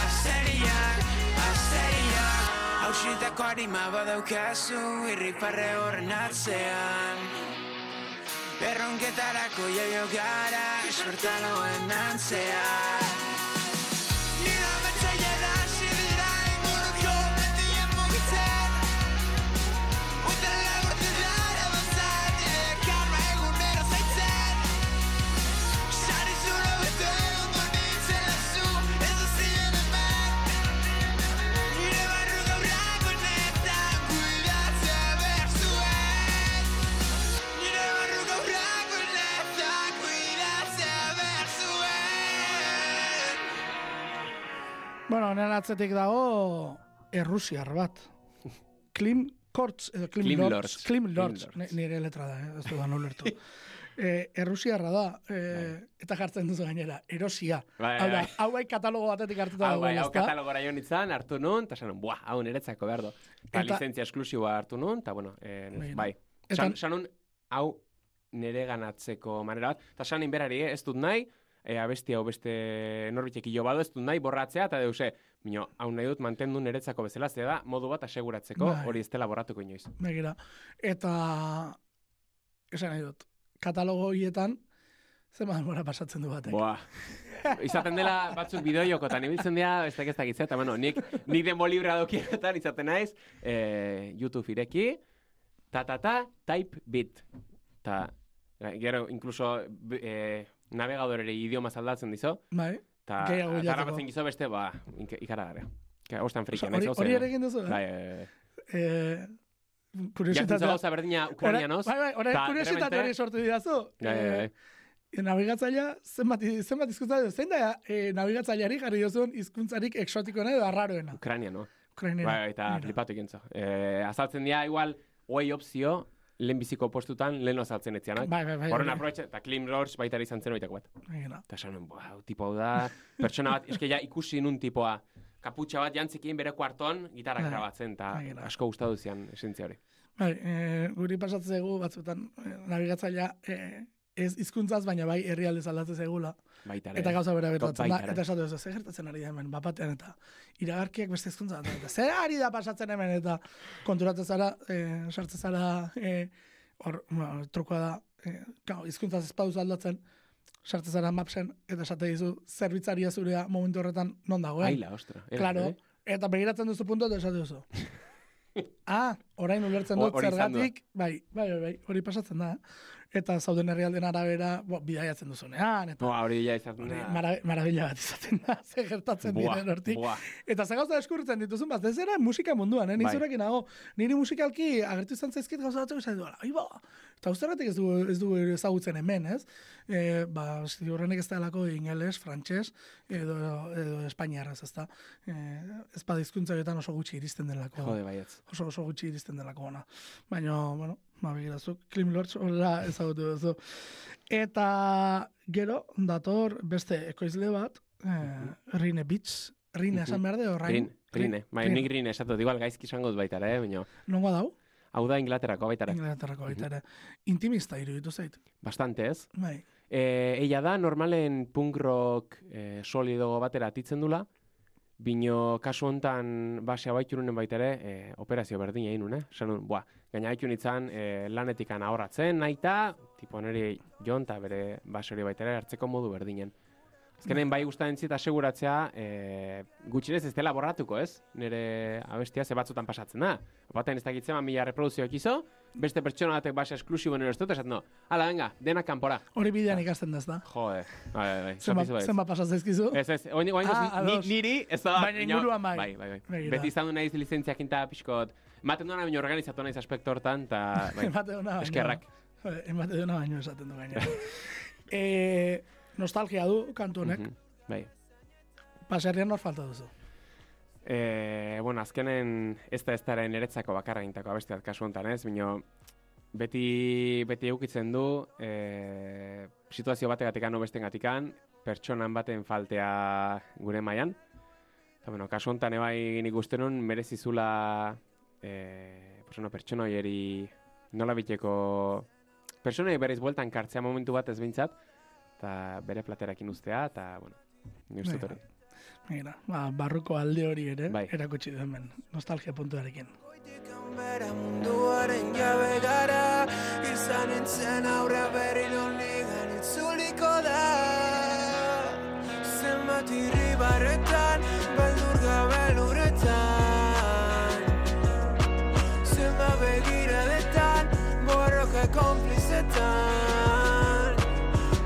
azeriak, azeriak. Hausitako harima badaukazu, irriparre horren atzean. Erronketarako jaio gara, espertan hoen atzetik dago errusiar bat. Klim Kortz, edo Klim, Klim Lords. Lords. Klim Klim Lords, Lords. Ni- nire letra da, eh? ez dudan ulertu. eh, errusiarra da, eh, eta jartzen duzu gainera, erosia. Bai, hau da, bai. hau bai katalogo batetik hartuta Hau, bai, hau katalogora jo nintzen, hartu nun, eta sanon, buah, hau niretzako behar do. Eta Eta- lizentzia esklusiboa hartu nun, eta bueno, eh, Bai, bai. Eta- San, sanon, hau nire ganatzeko manera bat, eta sanin berari, eh, ez dut nahi, e, abesti hau beste norbitek jo badu, ez dut nahi borratzea, eta deuse, Mino, hau nahi dut mantendu niretzako bezala, ze da, modu bat aseguratzeko, Bai. hori ez dela borratuko inoiz. Begira. Eta, esan nahi dut, katalogo hietan, zenbat denbora pasatzen du batek. Boa. Izaten dela batzuk bideojokotan ibiltzen dira, ez dakit ez dakit eta bueno, nik, nik demo libra dokietan izaten naiz, eh, YouTube ireki, ta ta ta, type bit. Ta, gero, incluso, b- eh, navegadorere idioma aldatzen dizo, Bai? Ta, Gehiago ta bilatzeko. grabatzen gizo beste, ba, ikaragarria. Ka, Ostan frikia, Osa, naiz hori, ere egin duzu, eh? Bai, bai, bai. Eh, Jartzen kuriositatea. gauza berdina ukrainianoz. Bai, bai, orain ta, kuriositate hori sortu didazu. Bai, bai, bai. Eh, nabigatzailea, zenbat, zenbat hizkuntza edo, zein da eh, nabigatzaileari jarri duzun hizkuntzarik eksotikoena edo arraroena? Ukrainiano. Ukrainera. Bai, eta flipatu egintzo. Eh, azaltzen dira, igual, hoi opzio, lehenbiziko postutan, lehen azaltzen etzianak. Bai, bai, bai. Horren bai. aprobetxe, eta Klim Roach baita izan zen oitako bat. Mira. Eta esan nuen, tipo da, pertsona bat, eske ja ikusi nun tipoa, kaputxa bat jantzekin bere kuarton, gitarrak Bai. grabatzen, eta Bai, bai. asko gustatu zian esentzia hori. Bai, e, guri pasatzen zaigu batzuetan e, nabigatzailea e, ez hizkuntzaz baina bai herrialdez aldatzen zaigula. Eta gauza bera gertatzen da, eta esatu zer gertatzen ari da hemen, bapatean, eta iragarkiak beste hizkuntza bat, eta zer ari da pasatzen hemen, eta konturatzen zara, e, sartzen zara, e, hor, bueno, trukoa da, e, hizkuntzaz ez baduz aldatzen, sartzen zara mapsen, eta esate dizu, zerbitzaria zurea momentu horretan non dagoen. Aila, ostra. Era, Claro, eh? eta begiratzen duzu puntu eta esate duzu. ah, orain ulertzen dut zergatik, bai, bai, bai, bai, hori pasatzen da, eh? Eta zauden herrialden arabera, bo, bidaiatzen duzunean, eta No, hori ja izan hori da. mara, marabila bat izaten da, ze gertatzen diren hortik. Eta ze gauza eskurtzen dituzun, bat, ez musika munduan, eh? Bai. Nizurekin nago, niri musikalki agertu izan zaizkit gauza batzuk esan duela, ai ba, eta usterratik ez du, ez du ezagutzen hemen, ez? E, ba, ziurrenek ez da ingeles, frantxez, edo, edo espainiarraz, ez da? E, ez horietan oso gutxi iristen delako. Jode, baietz. Oso oso gutxi iristen delako ona. Baina, bueno, ba, begirazuk, Klim Lortz horrela ezagutu duzu. Eta gero, dator beste ekoizle bat, eh, Rine Beats, Rine esan behar de, orain? Green, Grine. Bai, ni Grine esatu, dut, igual gaizki izango baita ere, eh, baina Nongo dau? hau da Inglaterrako baita ere. Inglaterrako baita ere. Intimista iruditu zait. Bastante ez. Bai. E, eia da, normalen punk rock e, solido batera atitzen dula, bino kasu hontan basea baiturunen baita ere, e, operazio berdina egin nun, eh? Esan nun, buah, gaina haitu nintzen e, lanetikan ahorratzen, nahita, tipo niri jon eta bere base hori baita ere hartzeko modu berdinen. Azkenen bai gustatzen zit aseguratzea, e, gutxinez ez dela borratuko, ez? Nire abestia ze batzutan pasatzen da. Baten ez dakitzen ma mila reproduzioak izo, beste pertsona batek base esklusibo nire ez dut, esaten no, ala, venga, dena kanpora. Hori bidean ikasten da, ez da? Jode, bai, bai, bai. Zenba, zaizkizu? Ez, ez, oin, oin, Ah, ni, niri, ez da, Baina inguruan bai. Bai, bai, bai. Beti izan du naiz lizentziak inta pixkot, ematen duena baino organizatu naiz aspektu hortan, eta, bai, Emate duna baino. eskerrak. Eh, Emate duna baino esaten du gaina. e, nostalgia du kantu honek. Mhm, Bai. Baserrian nor falta duzu. E, bueno, azkenen ez da ez da niretzako bakarra gintako abesti bat kasu honetan, ez? Bino, beti, beti eukitzen du, e, situazio bategatik ano besten gatikan, pertsonan baten faltea gure mailan. Eta, bueno, kasu honetan ebai nik uste nun merezizula e, pues, bueno, pertsona hoieri nola biteko pertsona berriz bueltan kartzea momentu bat ez bintzat, eta bere platerakin ustea, eta, bueno, ni uste. Mira, ba, barruko alde hori ere, Bai. erakutsi du hemen, nostalgia puntuarekin. Bera munduaren jabe gara Izan nintzen aurra berri nigan itzuliko da Zenbat irribarretan, beldur gabe luretan Zenbat begiradetan, borroka konplizetan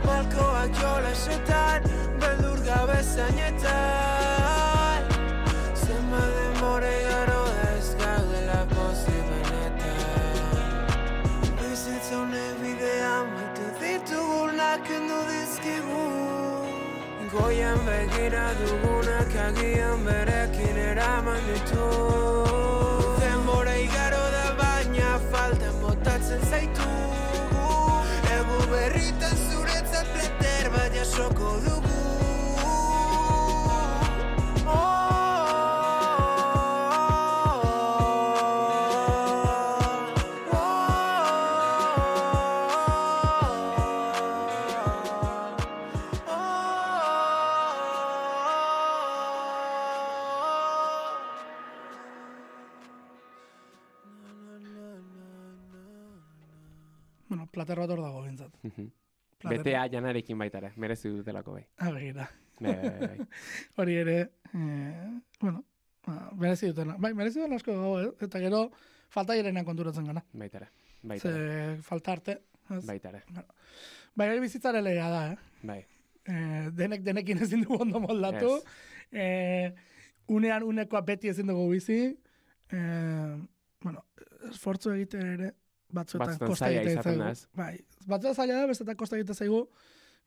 Malkoak jolasetan, beldur gabe zainetan Goian begira dugunak agian berekin eraman ditu. Denbora igaro da baina faltan botatzen zaitugu Egu berritan zuretzat plater bat jasoko dugu Bueno, plater bat hor dago bintzat. Mhm. Plater- Betea janarekin baita ere, merezi dutelako bai. Ah, begira. Hori ere, eh, bueno, ba, merezi dutena. Bai, merezi duten asko dago, eh? eta gero falta jirenean konturatzen gana. Baita ere. Baita Ze ere. falta arte. ez? Baita ere. Bai, hori bizitzaren legea da, eh? Bai. Eh, denek denekin ezin dugu ondo moldatu. Ez. Eh, unean unekoa beti ezin dugu bizi. Eh, bueno, esfortzu egiten ere batzuetan Batzuetan kosta egiten zaigu. ez? Bai, batzuetan zaila da, bestetan kosta egiten zaigu,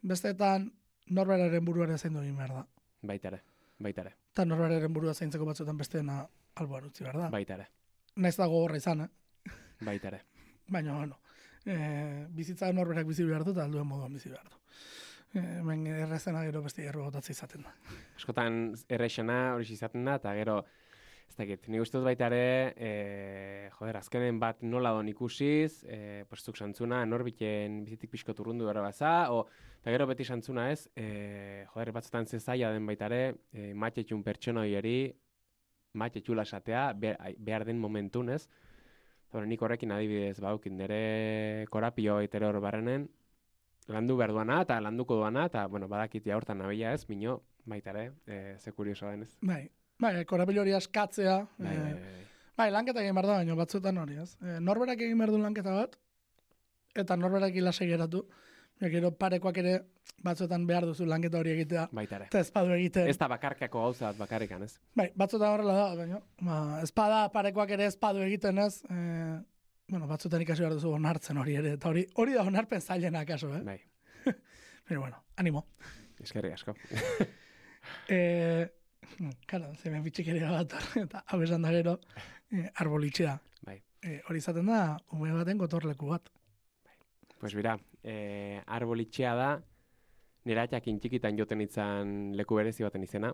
bestetan norberaren buruare zaindu egin behar da. Baita ere. Baita ere. Eta norberaren burua zaintzeko batzuetan besteena alboan utzi behar da. Baita ere, Naiz da gogorra izan, eh? baita ere. Baina, bueno, e, bizitza norberak bizi behar du, eta alduen moduan bizi behar du. E, hemen errezena gero beste erro botatze izaten da. Askotan errexena hori izaten da, eta gero, ez dakit, nik uste dut baita ere, e, joder, azkenen bat nola don ikusiz, e, postuk santzuna, norbiten bizitik pixko turrundu gara baza, o, eta gero beti santzuna ez, e, joder, batzutan ze zaila den baita ere, e, matxetxun pertsona hori, matxetxula esatea, be- ai- behar den momentun ez, Eta nik horrekin adibidez baukin, nire korapio itere hor barrenen, landu behar duana, eta landuko duana, eta, bueno, badakit hortan nabila ez, mino, baita ere, e, ze kurioso denez. Bai, bai, korapilo hori askatzea, Bai, e, bai, bai. bai, lanketa egin behar da, baina batzuetan hori, ez? E, norberak egin behar du lanketa bat, eta norberak ilase geratu, Ja, gero parekoak ere batzuetan behar duzu lanketa hori egitea, Baita ere. eta ezpadu egiten. Ez da bakarkako gauza bat bakarrikan, ez? Bai, batzutan horrela da, baina, ba, espada parekoak ere espadu egiten ez, e, bueno, batzutan ikasi behar duzu onartzen hori ere, eta hori, hori da onarpen zailena kaso, eh? Bai, Pero bueno, animo. eskerrik asko. E, Karo, zemen bitxikeria bat, eta hau esan da gero, e, arbolitxea. Bai. E, hori izaten da, ume baten gotorleku bat. Pues bira, eh, arbolitxea da, nire atxakin txikitan joten itzan leku berezi baten izena.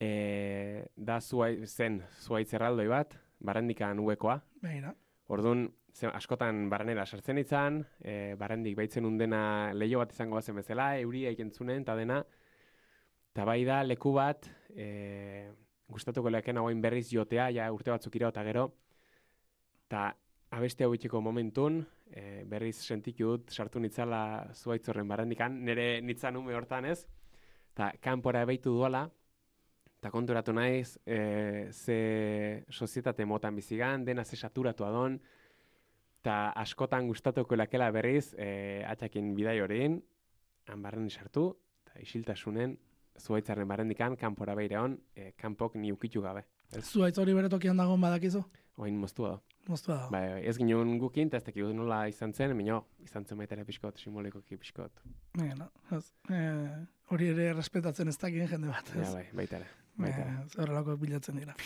Eh, da zuai, zen zuaitz erraldoi bat, barandikan uekoa. Begira, Orduan, ze, askotan baranera sartzen itzan, e, barandik baitzen undena leio bat izango bazen bezala, euria ikentzunen, eta dena, eta bai da leku bat, e, gustatuko leken hauain berriz jotea, ja urte batzuk ira eta gero, eta abeste hau itxeko momentun, e, berriz sentitu dut, sartu nitzala zuaitzorren barandikan, nire nitzan ume hortan ez, eta kanpora ebeitu duala, eta konturatu naiz, e, ze sozietate motan bizigan, dena ze saturatu adon, eta askotan gustatuko lakela berriz, e, atxakin bidai horien, han barren sartu, eta isiltasunen, zuaitzaren barrendikan, kanpora beireon, e, kanpok ni ukitu gabe. Ez, zuaitz hori bere tokian dagoen badakizu? oin moztua da. Moztua da. Bai, bai, ez ginen gukin, eta ez dakik nola izan zen, mino, izan zen baita ere pixkot, simbolikoki pixkot. Bueno, ez, e, hori ere respetatzen ez dakien jende bat. Ez? Ja, bai, baita ere. Baita ere. E, horrelako bilatzen dira.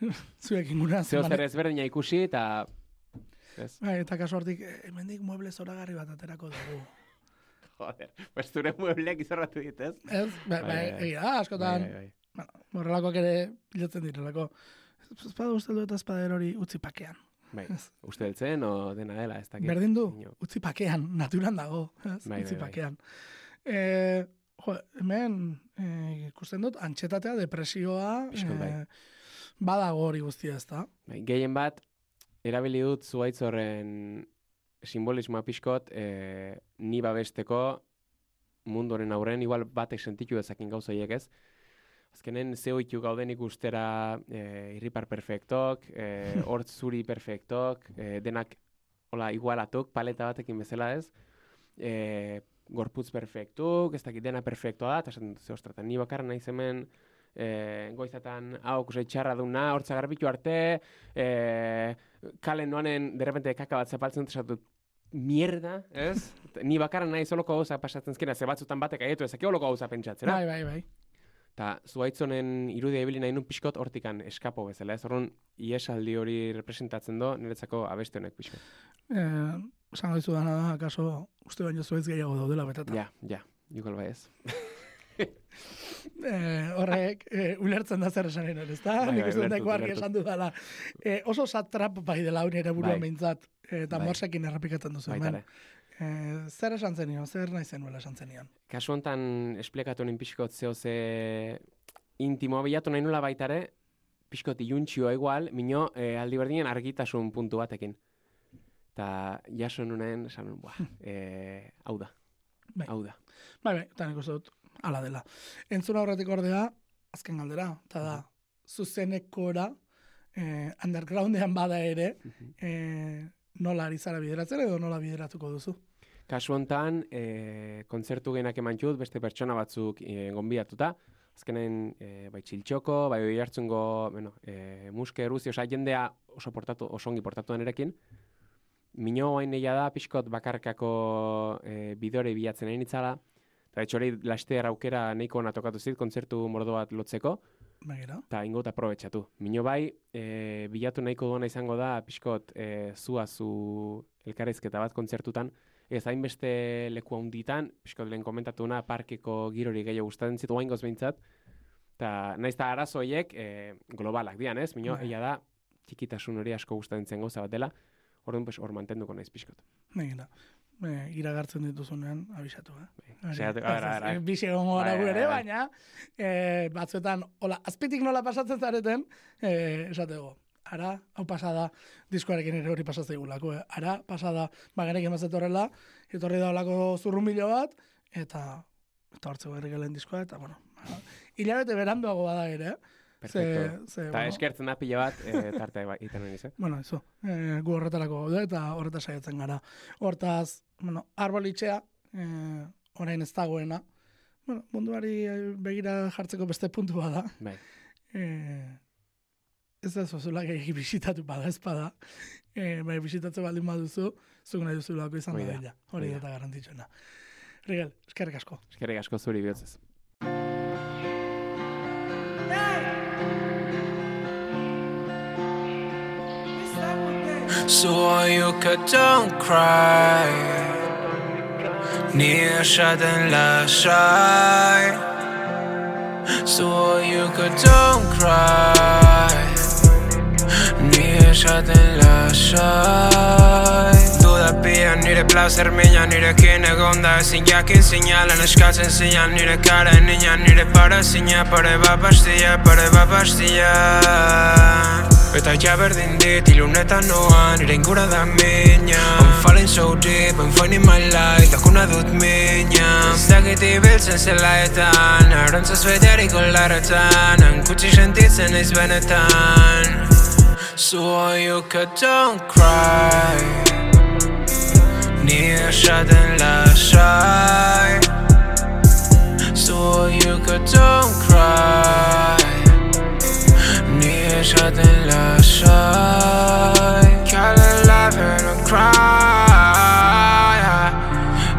Zuekin gura. Zeo zer ezberdina ikusi, eta... Ez, Bai, eta kasu hortik, eh, hemendik mueble zoragarri bat aterako dugu. Joder, pues zure muebleak izorratu dit, ez? Bai, Bai, bai, bai, egia, da, askotan, Bai, bueno, horrelakoak ere bilatzen direlako. Espada usteldu eta espader hori utzi pakean. Bai, uste o dena dela, ez dakit. Berdin du, utzi pakean, naturan dago, ez, Bai, utzi bai, bai. pakean. E, jo, hemen e, ikusten dut, antxetatea, depresioa, Pixkat bai. badago hori guztia ez da. Bai, gehien bat, erabili dut zuaitz horren simbolismoa pixkot, e, ni babesteko mundoren aurren, igual batek sentitu dezakin gauza horiek ez. Azkenen zeo itu gauden ikustera e, irripar perfektok, e, hortz zuri perfektok, e, denak hola igualatuk, paleta batekin bezala ez. E, gorputz perfektuk, ez dakit dena perfektoa da, eta esan dut, ze ostra, eta ni bakarra naiz hemen, e, goizetan hau kusai txarra duna, hortza garbitu arte, e, kale noanen, derrepente kaka bat zapaltzen dut, esatu, mierda, ez? Ni bakarra nahi soloko gauza pasatzen zkena, ze batzutan batek aietu ezake holoko gauza pentsatzera. Bai, bai, bai. Eta zuaitzonen irudia ibili nahi nun pixkot hortikan eskapo bezala, ez? Horren, iesaldi hori representatzen do, niretzako abeste honek pixkot. Eh, esango dizu dana da, akaso, uste baino zuez gehiago daudela beteta. Ja, ja, igual bai ez. Eh, horrek, eh, ulertzen da zer esan ez da? Bai, Nik bai, uste dut argi esan dudala. Eh, oso satrap bai dela hori ere buruan Bai. behintzat, eh, eta Bai. morsekin errepikatzen duzu. Hemen. ere. Eh, zer esan zenion, zer nahi zenuela esan zenion. Kasu honetan esplikatu nin pixkot zeo ze intimoa bilatu nahi nula baita ere, pixkot iuntxioa igual, mino eh, aldi berdinen argitasun puntu batekin. Ta jaso nunen, esan nuen, buah, eh, hau da, Bai. hau da. Bai, bai, eta nik uste dut, ala dela. Entzuna horretik ordea, azken galdera, eta da, zuzenekora, eh, undergroundean bada ere, eh, nola ari zara bideratzen edo nola bideratuko duzu. Kasu honetan, e, kontzertu gehianak eman jut, beste pertsona batzuk e, gonbidatuta. Azkenen, e, bai txiltxoko, bai hori hartzungo, bueno, e, muske eruzi, osa jendea oso portatu, oso ongi portatu denerekin. Mino hain da, pixkot bakarkako e, bidore bilatzen egin itzala. Eta etxo hori laste aukera nahiko ona tokatu zit, kontzertu mordo bat lotzeko. Begira. eta ingo eta aprobetxatu. Mino bai, e, bilatu nahiko duena izango da, pixkot, e, zua zu elkarrizketa bat kontzertutan, ez hainbeste leku handitan, pixkot lehen komentatuna, parkeko girori gehiago gustatzen zitu gaingoz behintzat, eta naiz eta arazo horiek e, globalak dian, ez? Mino, Bai. egia da, txikitasun hori asko gustatzen zen gauza bat dela, orduan pues, hor mantenduko naiz pixkot. Begira. E, iragartzen dituzunean, abisatu, eh? Bai, saiatu- a ber, a ber, a ber. Bixe egongo gara ere, bai. baina e, batzuetan, hola, azpitik nola pasatzen zareten, e, esatego, ara, hau pasada, diskoarekin ere hori pasatzen gulako, eh? ara, pasada, bagenek emazet horrela, etorri da olako zurrumilo bat, eta, eta hortzeko erregelen diskoa, eta, bueno, hilabete beranduago bada ere, eh? Perfecto. ze, Eta bueno, eskertzen da pila bat, e, tarte bai, iten nuen eh? Bueno, eso, e, gu horretarako gaude eta horretaz saiatzen gara. Hortaz, bueno, arbolitxea, e, orain ez dagoena, bueno, munduari eh, begira jartzeko beste puntu bada. Bai. E, ez da zozula gehi bisitatu bada, ez bada. E, bai, bisitatzen baldin baduzu, zuk nahi duzulako izan Hori da dela. Hori hori eta garantitxoena. Rigel, eskerrik asko. Eskerrik asko zuri bihotzez. Så you could don't cry? Nedskjeden lär sig Så you could don't cry? Nedskjeden lär sig Duda pia, nire placer miña, nire kine gonda Ezin jakin sinalen eskatzen zinan Nire kara niña, nire para zina Pare bat pastia, pare bat pastia Eta ja berdin dit, ilunetan noan Nire ingura da miña I'm falling so deep, I'm finding my light Lakuna dut miña Ez dakit ibiltzen zelaetan Arontzaz beteriko laretan Hankutsi sentitzen naiz benetan. So you could don't cry? Ni esaten lasai So you could don't cry Ni esaten lasai Kale laben and cry.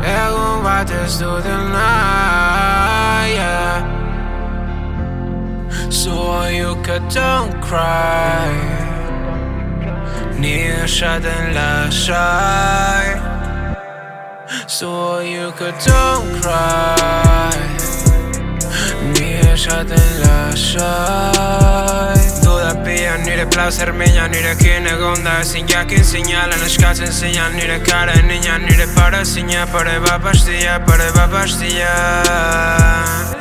Egun bat ez duten nahi yeah. So you could don't cry. Ni esaten lasai So you could don't cry. Ni esaten lasai Duda pia nire placer miña Nirekin egonda ezin jakin sinalen Eskatzen zinan nire kara niña Nire para zina pare bat pastia Pare bat pastia